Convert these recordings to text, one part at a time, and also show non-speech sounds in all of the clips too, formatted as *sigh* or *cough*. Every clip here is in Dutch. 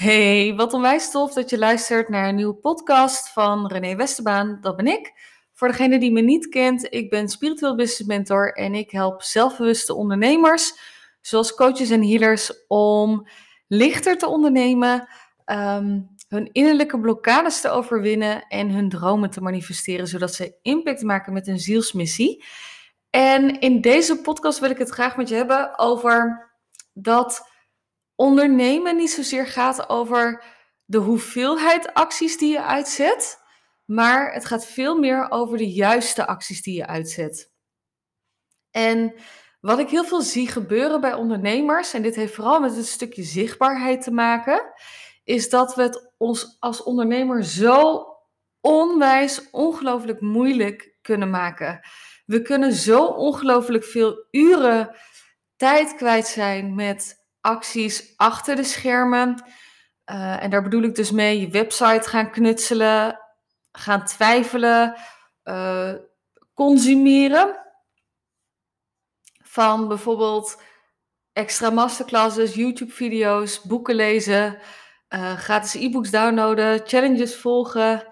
Hey, wat onwijs tof dat je luistert naar een nieuwe podcast van René Westerbaan. Dat ben ik. Voor degene die me niet kent, ik ben spiritueel business mentor en ik help zelfbewuste ondernemers, zoals coaches en healers, om lichter te ondernemen, ehm, hun innerlijke blokkades te overwinnen en hun dromen te manifesteren, zodat ze impact maken met hun zielsmissie. En in deze podcast wil ik het graag met je hebben over dat ondernemen niet zozeer gaat over de hoeveelheid acties die je uitzet, maar het gaat veel meer over de juiste acties die je uitzet. En wat ik heel veel zie gebeuren bij ondernemers, en dit heeft vooral met een stukje zichtbaarheid te maken, is dat we het ons als ondernemer zo onwijs, ongelooflijk moeilijk kunnen maken. We kunnen zo ongelooflijk veel uren tijd kwijt zijn met acties achter de schermen. Uh, en daar bedoel ik dus mee je website gaan knutselen, gaan twijfelen, uh, consumeren. Van bijvoorbeeld extra masterclasses, YouTube-video's, boeken lezen, uh, gratis e-books downloaden, challenges volgen,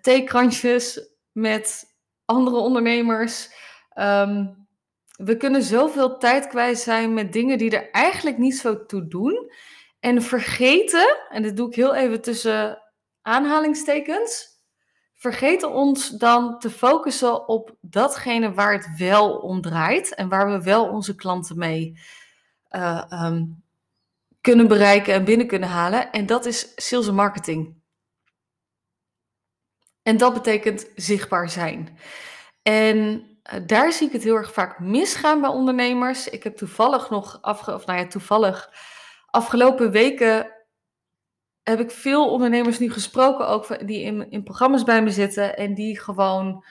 theekrantjes met andere ondernemers. Um, we kunnen zoveel tijd kwijt zijn met dingen die er eigenlijk niet zo toe doen. En vergeten, en dit doe ik heel even tussen aanhalingstekens, vergeten ons dan te focussen op datgene waar het wel om draait en waar we wel onze klanten mee uh, um, kunnen bereiken en binnen kunnen halen. En dat is sales en marketing. En dat betekent zichtbaar zijn. En eh, daar zie ik het heel erg vaak misgaan bij ondernemers. Ik heb toevallig nog afge of nou ja, toevallig afgelopen weken heb ik veel ondernemers nu gesproken, ook die in, in programma's bij me zitten en die gewoon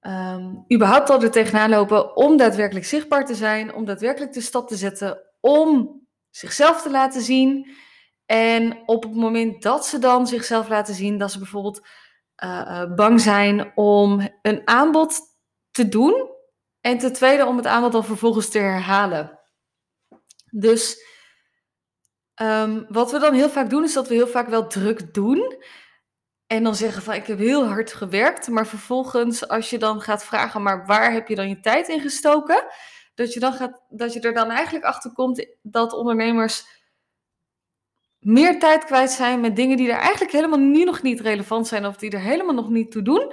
um, überhaupt al er tegenaan lopen om daadwerkelijk zichtbaar te zijn, om daadwerkelijk de stap te zetten om zichzelf te laten zien. En op het moment dat ze dan zichzelf laten zien, dat ze bijvoorbeeld uh, bang zijn om een aanbod te doen. En ten tweede om het aanbod dan vervolgens te herhalen. Dus um, wat we dan heel vaak doen, is dat we heel vaak wel druk doen. En dan zeggen van ik heb heel hard gewerkt. Maar vervolgens, als je dan gaat vragen, maar waar heb je dan je tijd in gestoken? Dat je, dan gaat, dat je er dan eigenlijk achter komt dat ondernemers meer tijd kwijt zijn met dingen die er eigenlijk helemaal nu nog niet relevant zijn of die er helemaal nog niet toe doen.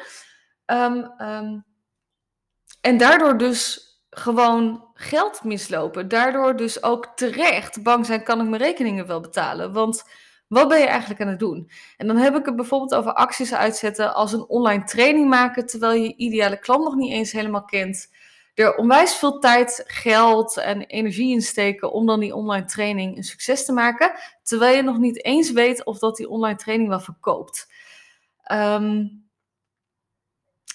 Um, um, en daardoor dus gewoon geld mislopen. Daardoor dus ook terecht bang zijn, kan ik mijn rekeningen wel betalen? Want wat ben je eigenlijk aan het doen? En dan heb ik het bijvoorbeeld over acties uitzetten als een online training maken, terwijl je ideale klant nog niet eens helemaal kent. Er onwijs veel tijd, geld en energie in steken om dan die online training een succes te maken, terwijl je nog niet eens weet of dat die online training wel verkoopt. Um,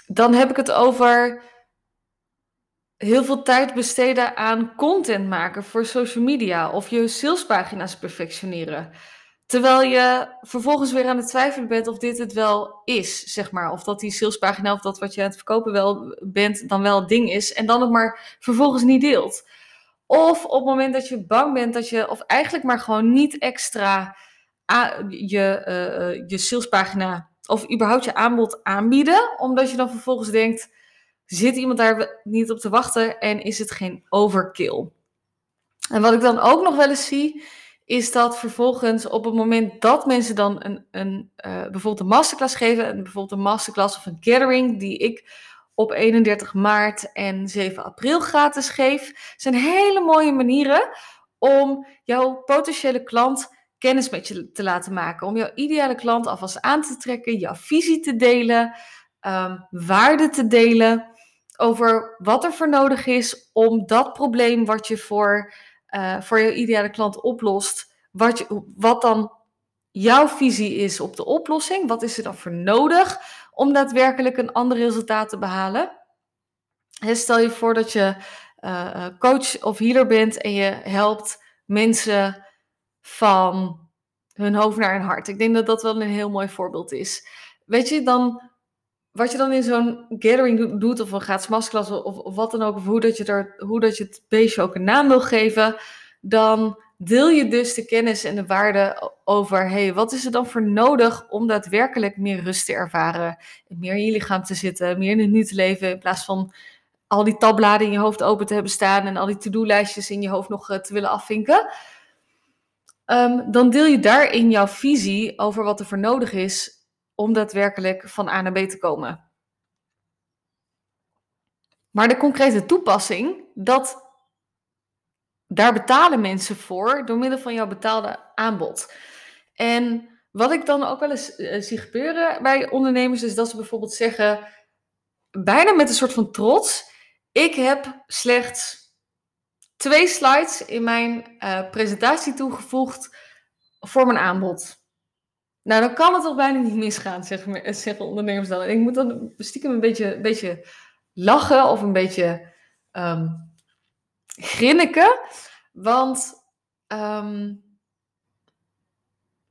dan heb ik het over heel veel tijd besteden aan content maken voor social media of je salespagina's perfectioneren. Terwijl je vervolgens weer aan het twijfelen bent of dit het wel is, zeg maar. Of dat die salespagina of dat wat je aan het verkopen wel bent, dan wel het ding is. En dan het maar vervolgens niet deelt. Of op het moment dat je bang bent dat je, of eigenlijk maar gewoon niet extra je, uh, je salespagina of überhaupt je aanbod aanbieden. Omdat je dan vervolgens denkt, Zit iemand daar niet op te wachten en is het geen overkill? En wat ik dan ook nog wel eens zie, is dat vervolgens op het moment dat mensen dan een, een uh, bijvoorbeeld een masterclass geven, en bijvoorbeeld een masterclass of een gathering die ik op 31 maart en 7 april gratis geef, zijn hele mooie manieren om jouw potentiële klant kennis met je te laten maken. Om jouw ideale klant alvast aan te trekken, jouw visie te delen, um, waarde te delen over wat er voor nodig is om dat probleem wat je voor, uh, voor je ideale klant oplost, wat, wat dan jouw visie is op de oplossing. Wat is er dan voor nodig om daadwerkelijk een ander resultaat te behalen? stel je voor dat je uh, coach of healer bent en je helpt mensen van hun hoofd naar hun hart. Ik denk dat dat wel een heel mooi voorbeeld is. Weet je, dan wat je dan in zo'n gathering doet, of een gratis masterclass, of, wat dan ook, of hoe dat, je er, hoe dat je het beestje ook een naam wil geven, dan deel je dus de kennis en de waarde over, hey, wat is er dan voor nodig om daadwerkelijk meer rust te ervaren, meer in je lichaam te zitten, meer in het nu te leven, in plaats van al die tabbladen in je hoofd open te hebben staan en al die to-do-lijstjes in je hoofd nog eh, te willen afvinken. Um, dan deel je daarin jouw visie over wat er voor nodig is om daadwerkelijk van A naar B te komen. Maar de concrete toepassing, dat, daar betalen mensen voor door middel van jouw betaalde aanbod. En wat ik dan ook wel eens uh, zie gebeuren bij ondernemers, is dat ze bijvoorbeeld zeggen, bijna met een soort van trots, ik heb slechts twee slides in mijn uh, presentatie toegevoegd voor mijn aanbod. Nou, dan kan het toch bijna niet misgaan, zeggen, zeggen ondernemers dan. En ik moet dan stiekem een beetje, een beetje lachen of een beetje um, grinniken. Want um,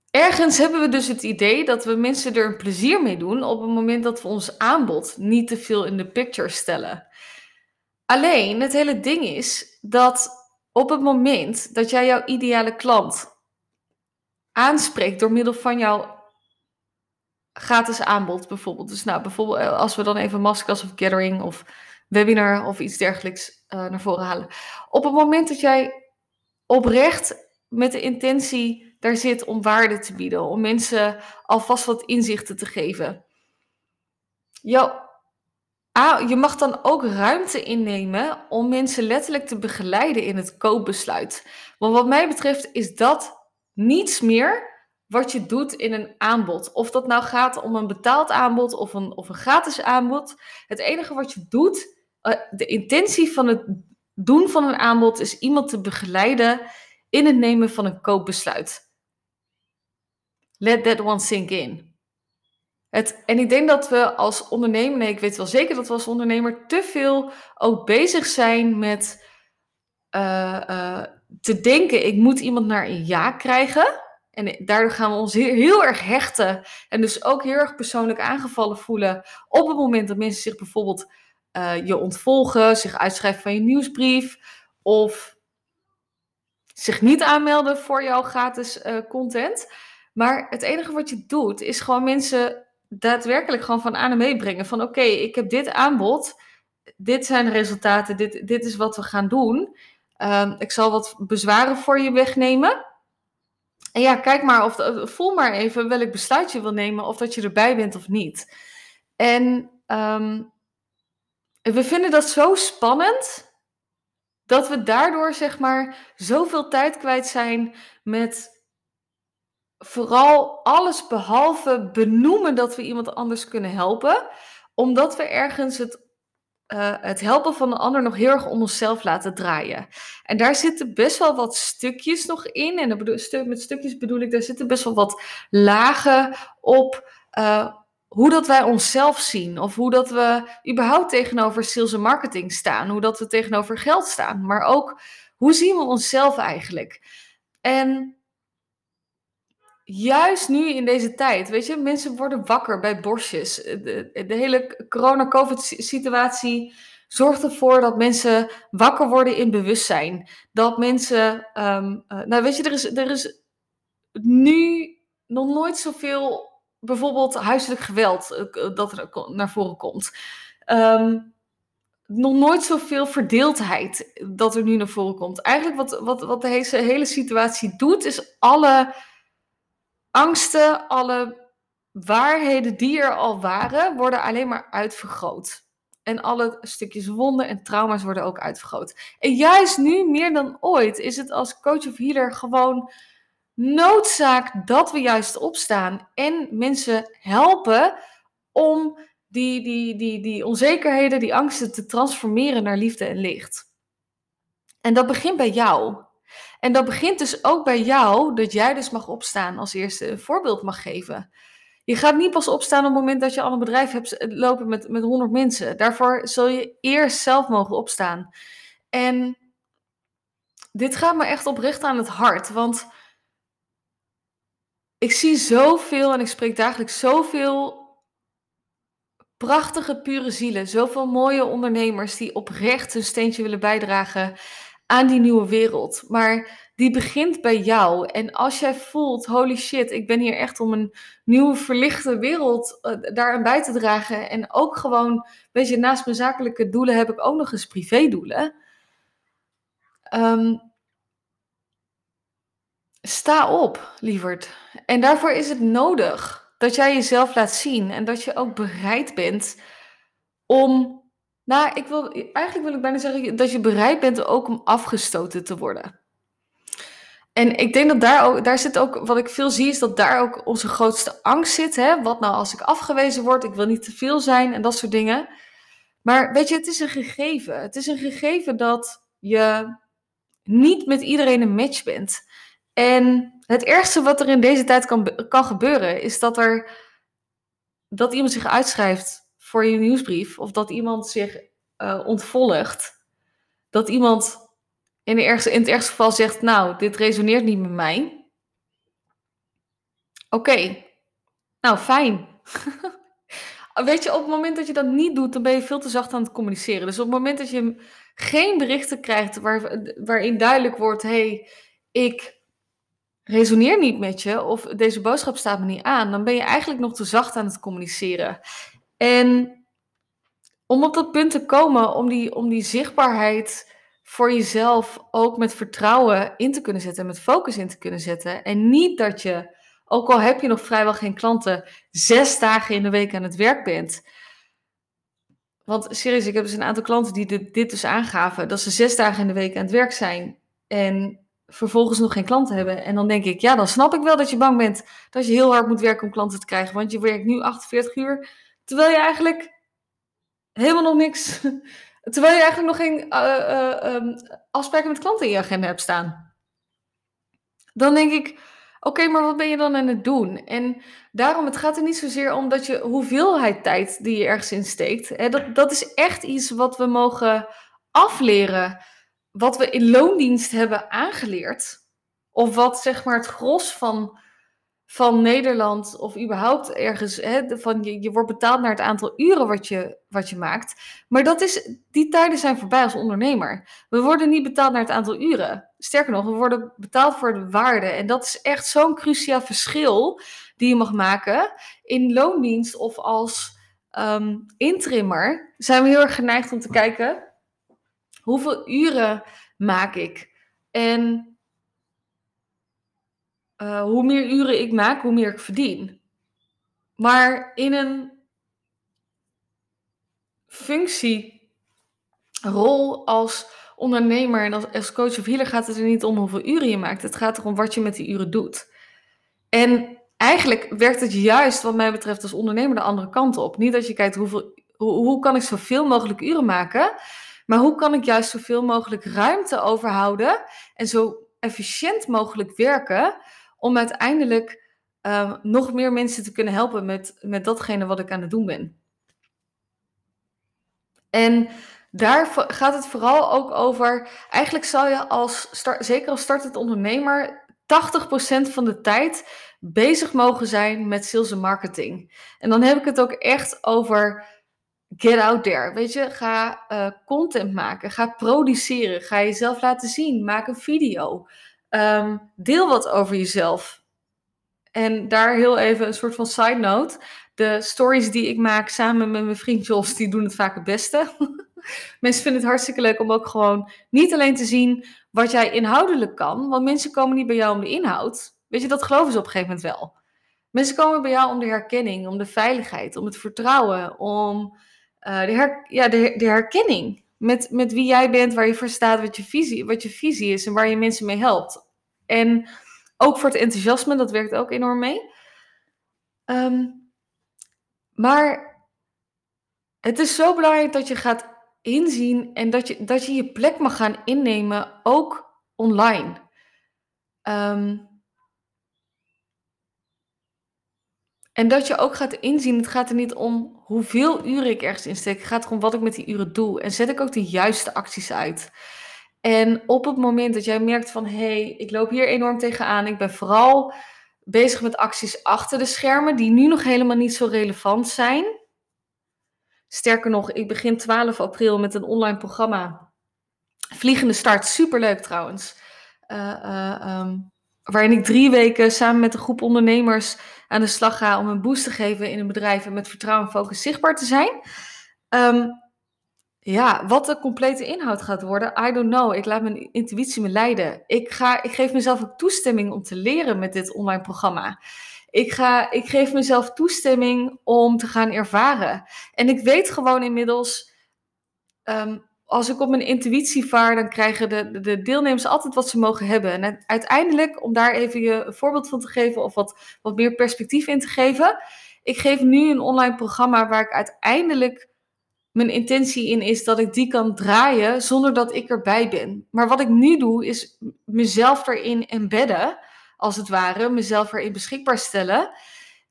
ergens hebben we dus het idee dat we mensen er een plezier mee doen op het moment dat we ons aanbod niet te veel in de picture stellen. Alleen het hele ding is dat op het moment dat jij jouw ideale klant aanspreekt door middel van jouw gratis aanbod bijvoorbeeld. Dus nou, bijvoorbeeld eh, als we dan even maskers of gathering of webinar of iets dergelijks uh, naar voren halen. Op het moment dat jij oprecht met de intentie daar zit om waarde te bieden, om mensen alvast wat inzichten te geven. Jouw Ah, je mag dan ook ruimte innemen om mensen letterlijk te begeleiden in het koopbesluit. Want wat mij betreft is dat niets meer wat je doet in een aanbod. Of dat nou gaat om een betaald aanbod of een, of een gratis aanbod. Het enige wat je doet, uh, de intentie van het doen van een aanbod, is iemand te begeleiden in het nemen van een koopbesluit. Let that one sink in. Het, en ik denk dat we als ondernemer, nee, ik weet wel zeker dat we als ondernemer te veel ook bezig zijn met uh, uh, te denken: ik moet iemand naar een ja krijgen. En daardoor gaan we ons heel, erg hechten en dus ook heel erg persoonlijk aangevallen voelen op het moment dat mensen zich bijvoorbeeld uh, je ontvolgen, zich uitschrijven van je nieuwsbrief of zich niet aanmelden voor jouw gratis content. Maar het enige wat je doet is gewoon mensen daadwerkelijk gewoon van A naar B brengen. Van oké, ik heb dit aanbod, dit zijn de resultaten, dit, dit is wat we gaan doen. Uh, ik zal wat bezwaren voor je wegnemen. En ja, kijk maar of voel maar even welk besluit je wil nemen, of dat je erbij bent of niet. En um, we vinden dat zo spannend dat we daardoor zeg maar zoveel tijd kwijt zijn met vooral alles behalve benoemen dat we iemand anders kunnen helpen, omdat we ergens het, uh, het helpen van de ander nog heel erg om onszelf laten draaien. En daar zitten best wel wat stukjes nog in. En met stukjes bedoel ik, daar zitten best wel wat lagen op. Uh, hoe dat wij onszelf zien, of hoe dat we überhaupt tegenover sales en marketing staan, hoe dat we tegenover geld staan, maar ook hoe zien we onszelf eigenlijk. En juist nu in deze tijd, weet je, mensen worden wakker bij borstjes. De, de hele corona-covid-situatie zorgt ervoor dat mensen wakker worden in bewustzijn. Dat mensen, um, uh, nou weet je, er is, er is nu nog nooit zoveel, bijvoorbeeld huiselijk geweld, dat er naar voren komt. Um, nog nooit zoveel verdeeldheid dat er nu naar voren komt. Eigenlijk wat, wat, wat deze hele situatie doet, is alle angsten, alle waarheden die er al waren, worden alleen maar uitvergroot. En alle stukjes wonden en trauma's worden ook uitvergroot. En juist nu, meer dan ooit, is het als coach of healer gewoon noodzaak dat we juist opstaan en mensen helpen om die, die, die, die onzekerheden, die angsten te transformeren naar liefde en licht. En dat begint bij jou. En dat begint dus ook bij jou, dat jij dus mag opstaan als eerste een voorbeeld mag geven. Je gaat niet pas opstaan op het moment dat je al een bedrijf hebt eh, lopen met, met 100 mensen. Daarvoor zul je eerst zelf mogen opstaan. En dit gaat me echt oprecht aan het hart, want ik zie zoveel en ik spreek dagelijks zoveel prachtige, pure zielen. Zoveel mooie ondernemers die oprecht hun steentje willen bijdragen aan die nieuwe wereld. Maar die begint bij jou. En als jij voelt, holy shit, ik ben hier echt om een nieuwe verlichte wereld uh, daaraan bij te dragen. En ook gewoon, weet je, naast mijn zakelijke doelen heb ik ook nog eens privédoelen. Um, sta op, lieverd. En daarvoor is het nodig dat jij jezelf laat zien en dat je ook bereid bent om nou, ik wil, eigenlijk wil ik bijna zeggen dat je bereid bent ook om afgestoten te worden. En ik denk dat daar ook, daar zit ook, wat ik veel zie, is dat daar ook onze grootste angst zit. Hè? Wat nou als ik afgewezen word? Ik wil niet te veel zijn en dat soort dingen. Maar weet je, het is een gegeven. Het is een gegeven dat je niet met iedereen een match bent. En het ergste wat er in deze tijd kan, kan gebeuren, is dat er dat iemand zich uitschrijft voor je nieuwsbrief of dat iemand zich uh, ontvolgt, dat iemand in, ergste, in het ergste geval zegt, nou, dit resoneert niet met mij. Oké, nou fijn. *laughs* Weet je, op het moment dat je dat niet doet, dan ben je veel te zacht aan het communiceren. Dus op het moment dat je geen berichten krijgt waar, waarin duidelijk wordt, hey, ik resoneer niet met je of deze boodschap staat me niet aan, dan ben je eigenlijk nog te zacht aan het communiceren. En om op dat punt te komen, om die, om die zichtbaarheid voor jezelf ook met vertrouwen in te kunnen zetten, met focus in te kunnen zetten. En niet dat je, ook al heb je nog vrijwel geen klanten, zes dagen in de week aan het werk bent. Want serieus, ik heb dus een aantal klanten die dit, dit dus aangaven, dat ze zes dagen in de week aan het werk zijn en vervolgens nog geen klanten hebben. En dan denk ik, ja, dan snap ik wel dat je bang bent dat je heel hard moet werken om klanten te krijgen. Want je werkt nu 48 uur Terwijl je eigenlijk helemaal nog niks. *laughs* Terwijl je eigenlijk nog geen uh, afspraken met klanten in je agenda hebt staan. Dan denk ik, oké, maar wat ben je dan aan het doen? En daarom, het gaat er niet zozeer om dat je hoeveelheid tijd die je ergens in steekt. Hè, dat, dat is echt iets wat we mogen afleren. Wat we in loondienst hebben aangeleerd. Of wat zeg maar het gros van van Nederland of überhaupt ergens, hè, van je, wordt betaald naar het aantal uren wat je, wat je maakt. Maar dat is, die tijden zijn voorbij als ondernemer. We worden niet betaald naar het aantal uren. Sterker nog, we worden betaald voor de waarde. En dat is echt zo'n cruciaal verschil die je mag maken. In loondienst of als um, intrimmer zijn we heel erg geneigd om te kijken hoeveel uren maak ik. En uh, hoe meer uren ik maak, hoe meer ik verdien. Maar in een functierol als ondernemer en als, als coach of healer gaat het er niet om hoeveel uren je maakt. Het gaat erom wat je met die uren doet. En eigenlijk werkt het juist, wat mij betreft, als ondernemer de andere kant op. Niet dat je kijkt hoeveel, hoe, hoe kan ik zoveel mogelijk uren maken, maar hoe kan ik juist zoveel mogelijk ruimte overhouden en zo efficiënt mogelijk werken, om uiteindelijk ehm, nog meer mensen te kunnen helpen met, met datgene wat ik aan het doen ben. En daar gaat het vooral ook over. Eigenlijk zou je als zeker als startend ondernemer 80% van de tijd bezig mogen zijn met sales en marketing. En dan heb ik het ook echt over get out there. Weet je, ga uh, content maken, ga produceren, ga jezelf laten zien, maak een video. Ehm, deel wat over jezelf. En daar heel even een soort van side note. De stories die ik maak samen met mijn vriend Jos, die doen het vaak het beste. *laughs* mensen vinden het hartstikke leuk om ook gewoon niet alleen te zien wat jij inhoudelijk kan. Want mensen komen niet bij jou om de inhoud. Weet je, dat geloven ze op een gegeven moment wel. Mensen komen bij jou om de herkenning, om de veiligheid, om het vertrouwen, om uh, de, ja, de, de herkenning. Met, met wie jij bent, waar je voor staat, wat je, visie, wat je visie is en waar je mensen mee helpt. En ook voor het enthousiasme, dat werkt ook enorm mee. Ehm, maar het is zo belangrijk dat je gaat inzien en dat je dat je, je plek mag gaan innemen, ook online. Ehm, en dat je ook gaat inzien, het gaat er niet om hoeveel uren ik ergens insteek, het gaat erom wat ik met die uren doe. En zet ik ook de juiste acties uit. En op het moment dat jij merkt van hé, hey, ik loop hier enorm tegenaan, ik ben vooral bezig met acties achter de schermen die nu nog helemaal niet zo relevant zijn. Sterker nog, ik begin 12 april met een online programma. Vliegende start, superleuk trouwens. uh, waarin ik drie weken samen met een groep ondernemers aan de slag ga om een boost te geven in een bedrijf en met vertrouwen en focus zichtbaar te zijn. Ehm, ja, wat de complete inhoud gaat worden, I don't know. Ik laat mijn intuïtie me leiden. Ik, ga, ik geef mezelf ook toestemming om te leren met dit online programma. Ik, ga, ik geef mezelf toestemming om te gaan ervaren. En ik weet gewoon inmiddels, ehm, als ik op mijn intuïtie vaar, dan krijgen de, de deelnemers altijd wat ze mogen hebben. En uiteindelijk, om daar even je een voorbeeld van te geven of wat, wat meer perspectief in te geven. Ik geef nu een online programma waar ik uiteindelijk mijn intentie in is dat ik die kan draaien zonder dat ik erbij ben. Maar wat ik nu doe, is mezelf erin embedden, als het ware, mezelf erin beschikbaar stellen.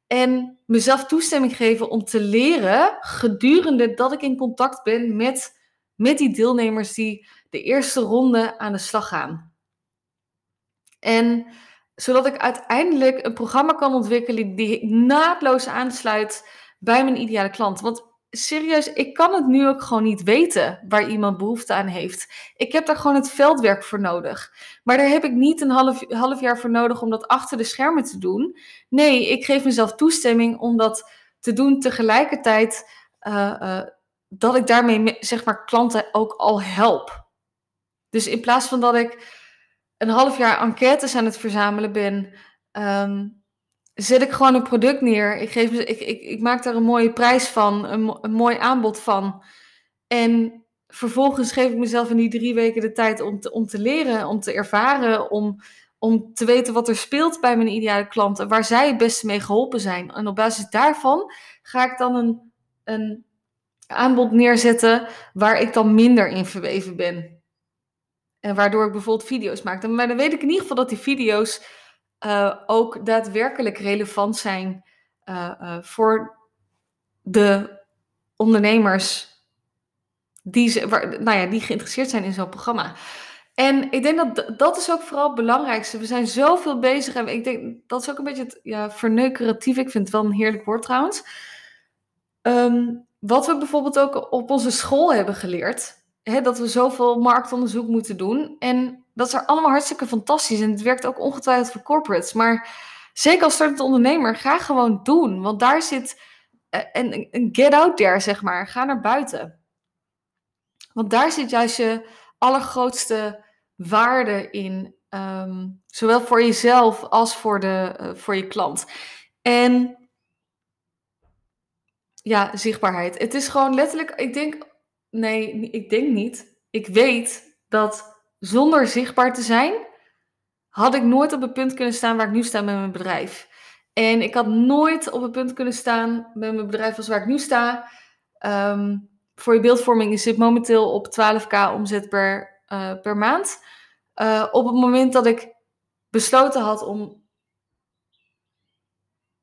En mezelf toestemming geven om te leren gedurende dat ik in contact ben met, met die deelnemers die de eerste ronde aan de slag gaan. En zodat ik uiteindelijk een programma kan ontwikkelen die naadloos aansluit bij mijn ideale klant. Want serieus, ik kan het nu ook gewoon niet weten waar iemand behoefte aan heeft. Ik heb daar gewoon het veldwerk voor nodig. Maar daar heb ik niet een half, half jaar voor nodig om dat achter de schermen te doen. Nee, ik geef mezelf toestemming om dat te doen tegelijkertijd uh, uh, dat ik daarmee zeg maar klanten ook al help. Dus in plaats van dat ik een half jaar enquêtes aan het verzamelen ben, um, zet ik gewoon een product neer. Ik, geef, ik, ik, ik maak daar een mooie prijs van, een, een mooi aanbod van. En vervolgens geef ik mezelf in die drie weken de tijd om te, om te leren, om te ervaren, om, om te weten wat er speelt bij mijn ideale klanten, waar zij het beste mee geholpen zijn. En op basis daarvan ga ik dan een, een aanbod neerzetten waar ik dan minder in verweven ben. En waardoor ik bijvoorbeeld video's maak. Maar dan weet ik in ieder geval dat die video's uh, ook daadwerkelijk relevant zijn uh, uh, voor de ondernemers die, ze, waar, nou ja, die geïnteresseerd zijn in zo'n programma. En ik denk dat dat is ook vooral het belangrijkste. We zijn zoveel bezig en ik denk dat is ook een beetje het ja, verneukeratief. Ik vind het wel een heerlijk woord trouwens. Um, wat we bijvoorbeeld ook op onze school hebben geleerd, hè, dat we zoveel marktonderzoek moeten doen. En dat is allemaal hartstikke fantastisch. En het werkt ook ongetwijfeld voor corporates. Maar zeker als startend ondernemer, ga gewoon doen. Want daar zit eh, een, een get out there, zeg maar. Ga naar buiten. Want daar zit juist je allergrootste waarde in. Ehm, zowel voor jezelf als voor, de, uh, voor je klant. En ja, zichtbaarheid. Het is gewoon letterlijk, ik denk, nee, ik denk niet. Ik weet dat zonder zichtbaar te zijn, had ik nooit op het punt kunnen staan waar ik nu sta met mijn bedrijf. En ik had nooit op het punt kunnen staan met mijn bedrijf als waar ik nu sta. Ehm, voor je beeldvorming is dit momenteel op 12k omzet per, uh, per maand. Uh, op het moment dat ik besloten had om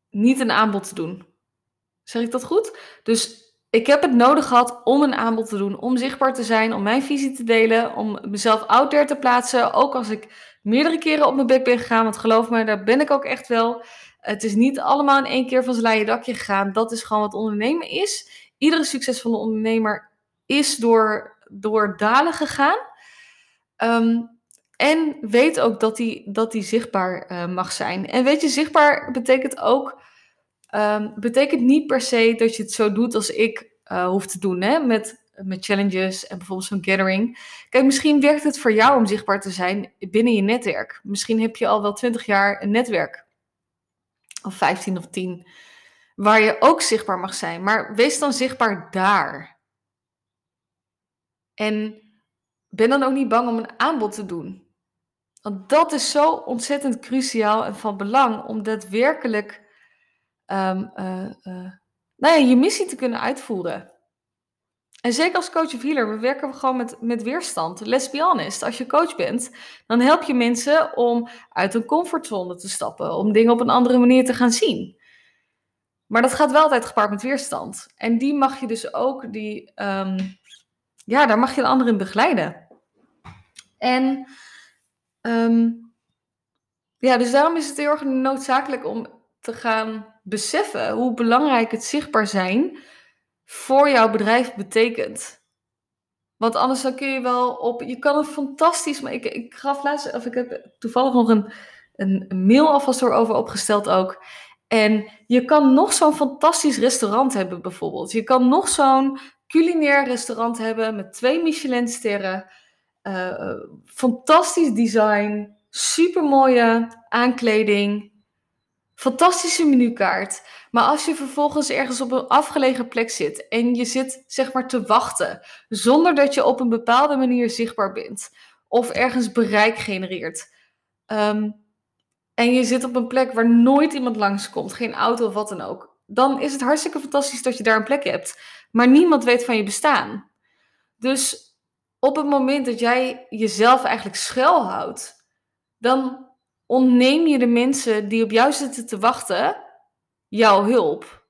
niet een aanbod te doen. Zeg ik dat goed? Dus ik heb het nodig gehad om een aanbod te doen, om zichtbaar te zijn, om mijn visie te delen, om mezelf out there te plaatsen. Ook als ik meerdere keren op mijn bek ben gegaan, want geloof me, daar ben ik ook echt wel. Het is niet allemaal in één keer van zijn leien dakje gegaan. Dat is gewoon wat ondernemen is. Iedere succesvolle ondernemer is door, door dalen gegaan. Um, en weet ook dat die, dat die zichtbaar uh, mag zijn. En weet je, zichtbaar betekent ook Um, betekent niet per se dat je het zo doet als ik uh, hoef te doen, hè? Met, met challenges en bijvoorbeeld zo'n gathering. Kijk, misschien werkt het voor jou om zichtbaar te zijn binnen je netwerk. Misschien heb je al wel 20 jaar een netwerk, of 15 of 10, waar je ook zichtbaar mag zijn. Maar wees dan zichtbaar daar. En ben dan ook niet bang om een aanbod te doen. Want dat is zo ontzettend cruciaal en van belang om daadwerkelijk um, uh, uh, nou ja, je missie te kunnen uitvoeren. En zeker als coach of healer, we werken gewoon met, met weerstand. Let's be honest, als je coach bent, dan help je mensen om uit een comfortzone te stappen, om dingen op een andere manier te gaan zien. Maar dat gaat wel altijd gepaard met weerstand. En die mag je dus ook, die, um, ja, daar mag je de anderen in begeleiden. En um, ja, dus daarom is het heel erg noodzakelijk om te gaan beseffen hoe belangrijk het zichtbaar zijn voor jouw bedrijf betekent. Want anders dan kun je wel op. Je kan het fantastisch. Maar ik, ik gaf laatst. Of ik heb toevallig nog een, een mail alvast erover opgesteld ook. En je kan nog zo'n fantastisch restaurant hebben, bijvoorbeeld. Je kan nog zo'n culinair restaurant hebben met twee Michelinsterren. Uh, fantastisch design. Super mooie aankleding. Fantastische menukaart. Maar als je vervolgens ergens op een afgelegen plek zit en je zit zeg maar te wachten, zonder dat je op een bepaalde manier zichtbaar bent of ergens bereik genereert. Um, en je zit op een plek waar nooit iemand langskomt, geen auto of wat dan ook, dan is het hartstikke fantastisch dat je daar een plek hebt. Maar niemand weet van je bestaan. Dus op het moment dat jij jezelf eigenlijk schuilhoudt, dan ontneem je de mensen die op jou zitten te wachten jouw hulp.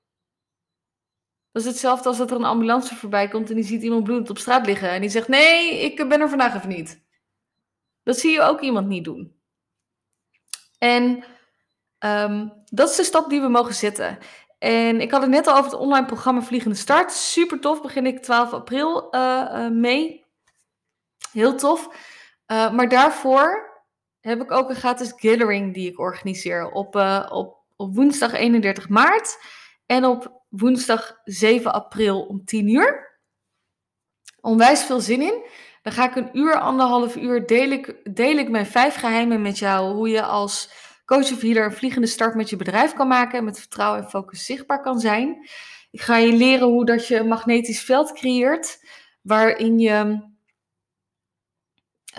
Dat is hetzelfde als dat er een ambulance voorbij komt en die ziet iemand bloedend op straat liggen en die zegt: Nee, ik ben er vandaag even niet. Dat zie je ook iemand niet doen. En ehm, dat is de stap die we mogen zetten. En ik had het net al over het online programma Vliegende Start. Super tof, begin ik 12 april uh, mee. Heel tof. Uh, maar daarvoor heb ik ook een gratis gathering die ik organiseer op, uh, op, op woensdag 31 maart en op woensdag 7 april om 10 uur. Onwijs veel zin in. Dan ga ik een uur, anderhalf uur, deel ik, deel ik mijn vijf geheimen met jou. Hoe je als coach of healer een vliegende start met je bedrijf kan maken. En met vertrouwen en focus zichtbaar kan zijn. Ik ga je leren hoe dat je een magnetisch veld creëert. Waarin je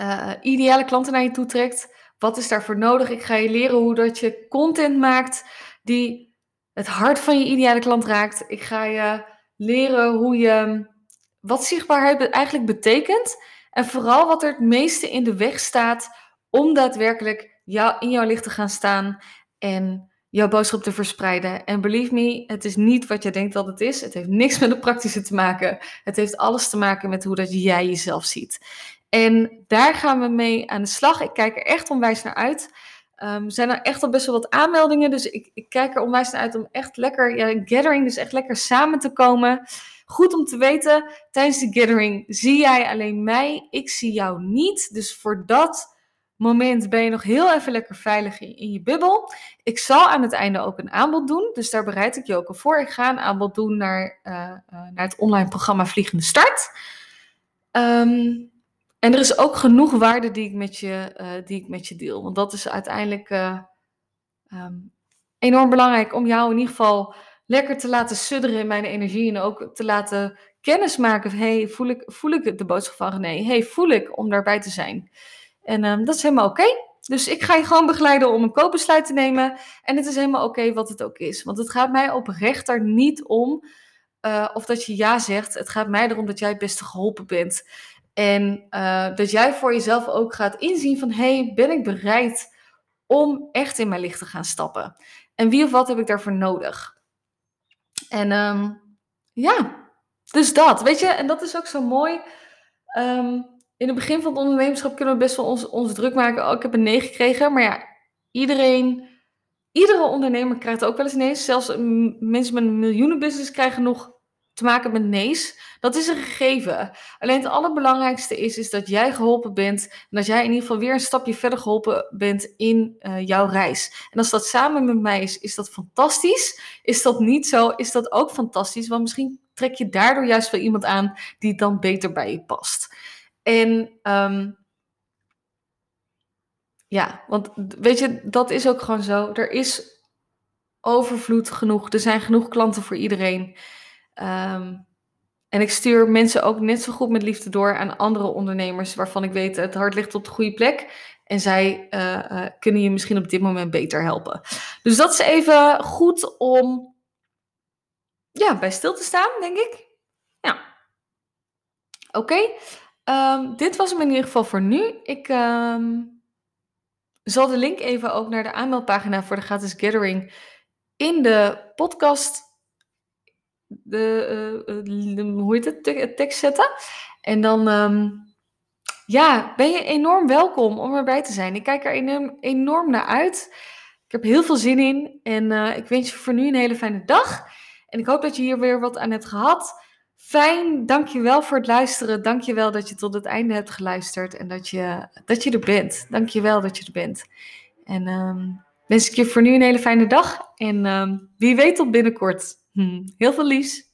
uh, ideale klanten naar je toe trekt. Wat is daarvoor nodig? Ik ga je leren hoe dat je content maakt die het hart van je ideale klant raakt. Ik ga je leren hoe je wat zichtbaarheid eigenlijk betekent. En vooral wat er het meeste in de weg staat om daadwerkelijk jou, in jouw licht te gaan staan en jouw boodschap te verspreiden. En believe me, het is niet wat je denkt dat het is. Het heeft niks met de praktische te maken. Het heeft alles te maken met hoe dat jij jezelf ziet. En daar gaan we mee aan de slag. Ik kijk er echt onwijs naar uit. Er zijn er echt al best wel wat aanmeldingen. Dus ik, ik kijk er onwijs naar uit om echt lekker, ja, gathering, dus echt lekker samen te komen. Goed om te weten, tijdens de gathering zie jij alleen mij, ik zie jou niet. Dus voor dat moment ben je nog heel even lekker veilig in, je bubbel. Ik zal aan het einde ook een aanbod doen, dus daar bereid ik je ook al voor. Ik ga een aanbod doen naar, uh, uh, naar het online programma Vliegende Start. Um, en er is ook genoeg waarde die ik met je, uh, die ik met je deel. Want dat is uiteindelijk um, enorm belangrijk om jou in ieder geval lekker te laten sudderen in mijn energie. En ook te laten kennismaken. Hey, voel ik, voel ik de boodschap van René? Hey, voel ik om daarbij te zijn? En um, dat is helemaal oké. Dus ik ga je gewoon begeleiden om een koopbesluit te nemen. En het is helemaal oké wat het ook is. Want het gaat mij oprecht er niet om uh, of dat je ja zegt. Het gaat mij erom dat jij het beste geholpen bent. En uh, dat jij voor jezelf ook gaat inzien van... hey, ben ik bereid om echt in mijn licht te gaan stappen? En wie of wat heb ik daarvoor nodig? En um, ja, dus dat. Weet je, en dat is ook zo mooi... Um, in het begin van het ondernemerschap kunnen we best wel ons, ons druk maken. Oh, ik heb een nee gekregen. Maar ja, iedereen, iedere ondernemer krijgt ook wel eens nee. Zelfs mensen met een miljoenenbusiness krijgen nog te maken met nee's. Dat is een gegeven. Alleen het allerbelangrijkste is, is dat jij geholpen bent. En dat jij in ieder geval weer een stapje verder geholpen bent in uh, jouw reis. En als dat samen met mij is, is dat fantastisch. Is dat niet zo, is dat ook fantastisch. Want misschien trek je daardoor juist wel iemand aan die dan beter bij je past. En um, ja, want weet je, dat is ook gewoon zo. Er is overvloed genoeg. Er zijn genoeg klanten voor iedereen. Um, en ik stuur mensen ook net zo goed met liefde door aan andere ondernemers waarvan ik weet het hart ligt op de goede plek. En zij uh, uh, kunnen je misschien op dit moment beter helpen. Dus dat is even goed om ja, bij stil te staan, denk ik. Ja. Oké. Um, dit was hem in ieder geval voor nu. Ik um, zal de link even ook naar de aanmeldpagina voor de gratis gathering in de podcast, de, uh, de hoe heet het, tekst zetten. En dan, um, ja, ben je enorm welkom om erbij te zijn. Ik kijk er enorm, enorm naar uit. Ik heb heel veel zin in en uh, ik wens je voor nu een hele fijne dag. En ik hoop dat je hier weer wat aan hebt gehad. Fijn, dankjewel voor het luisteren. Dankjewel dat je tot het einde hebt geluisterd en dat je, dat je er bent. Dankjewel dat je er bent. En ehm, wens ik je voor nu een hele fijne dag en ehm, wie weet tot binnenkort. Hm, heel veel liefs.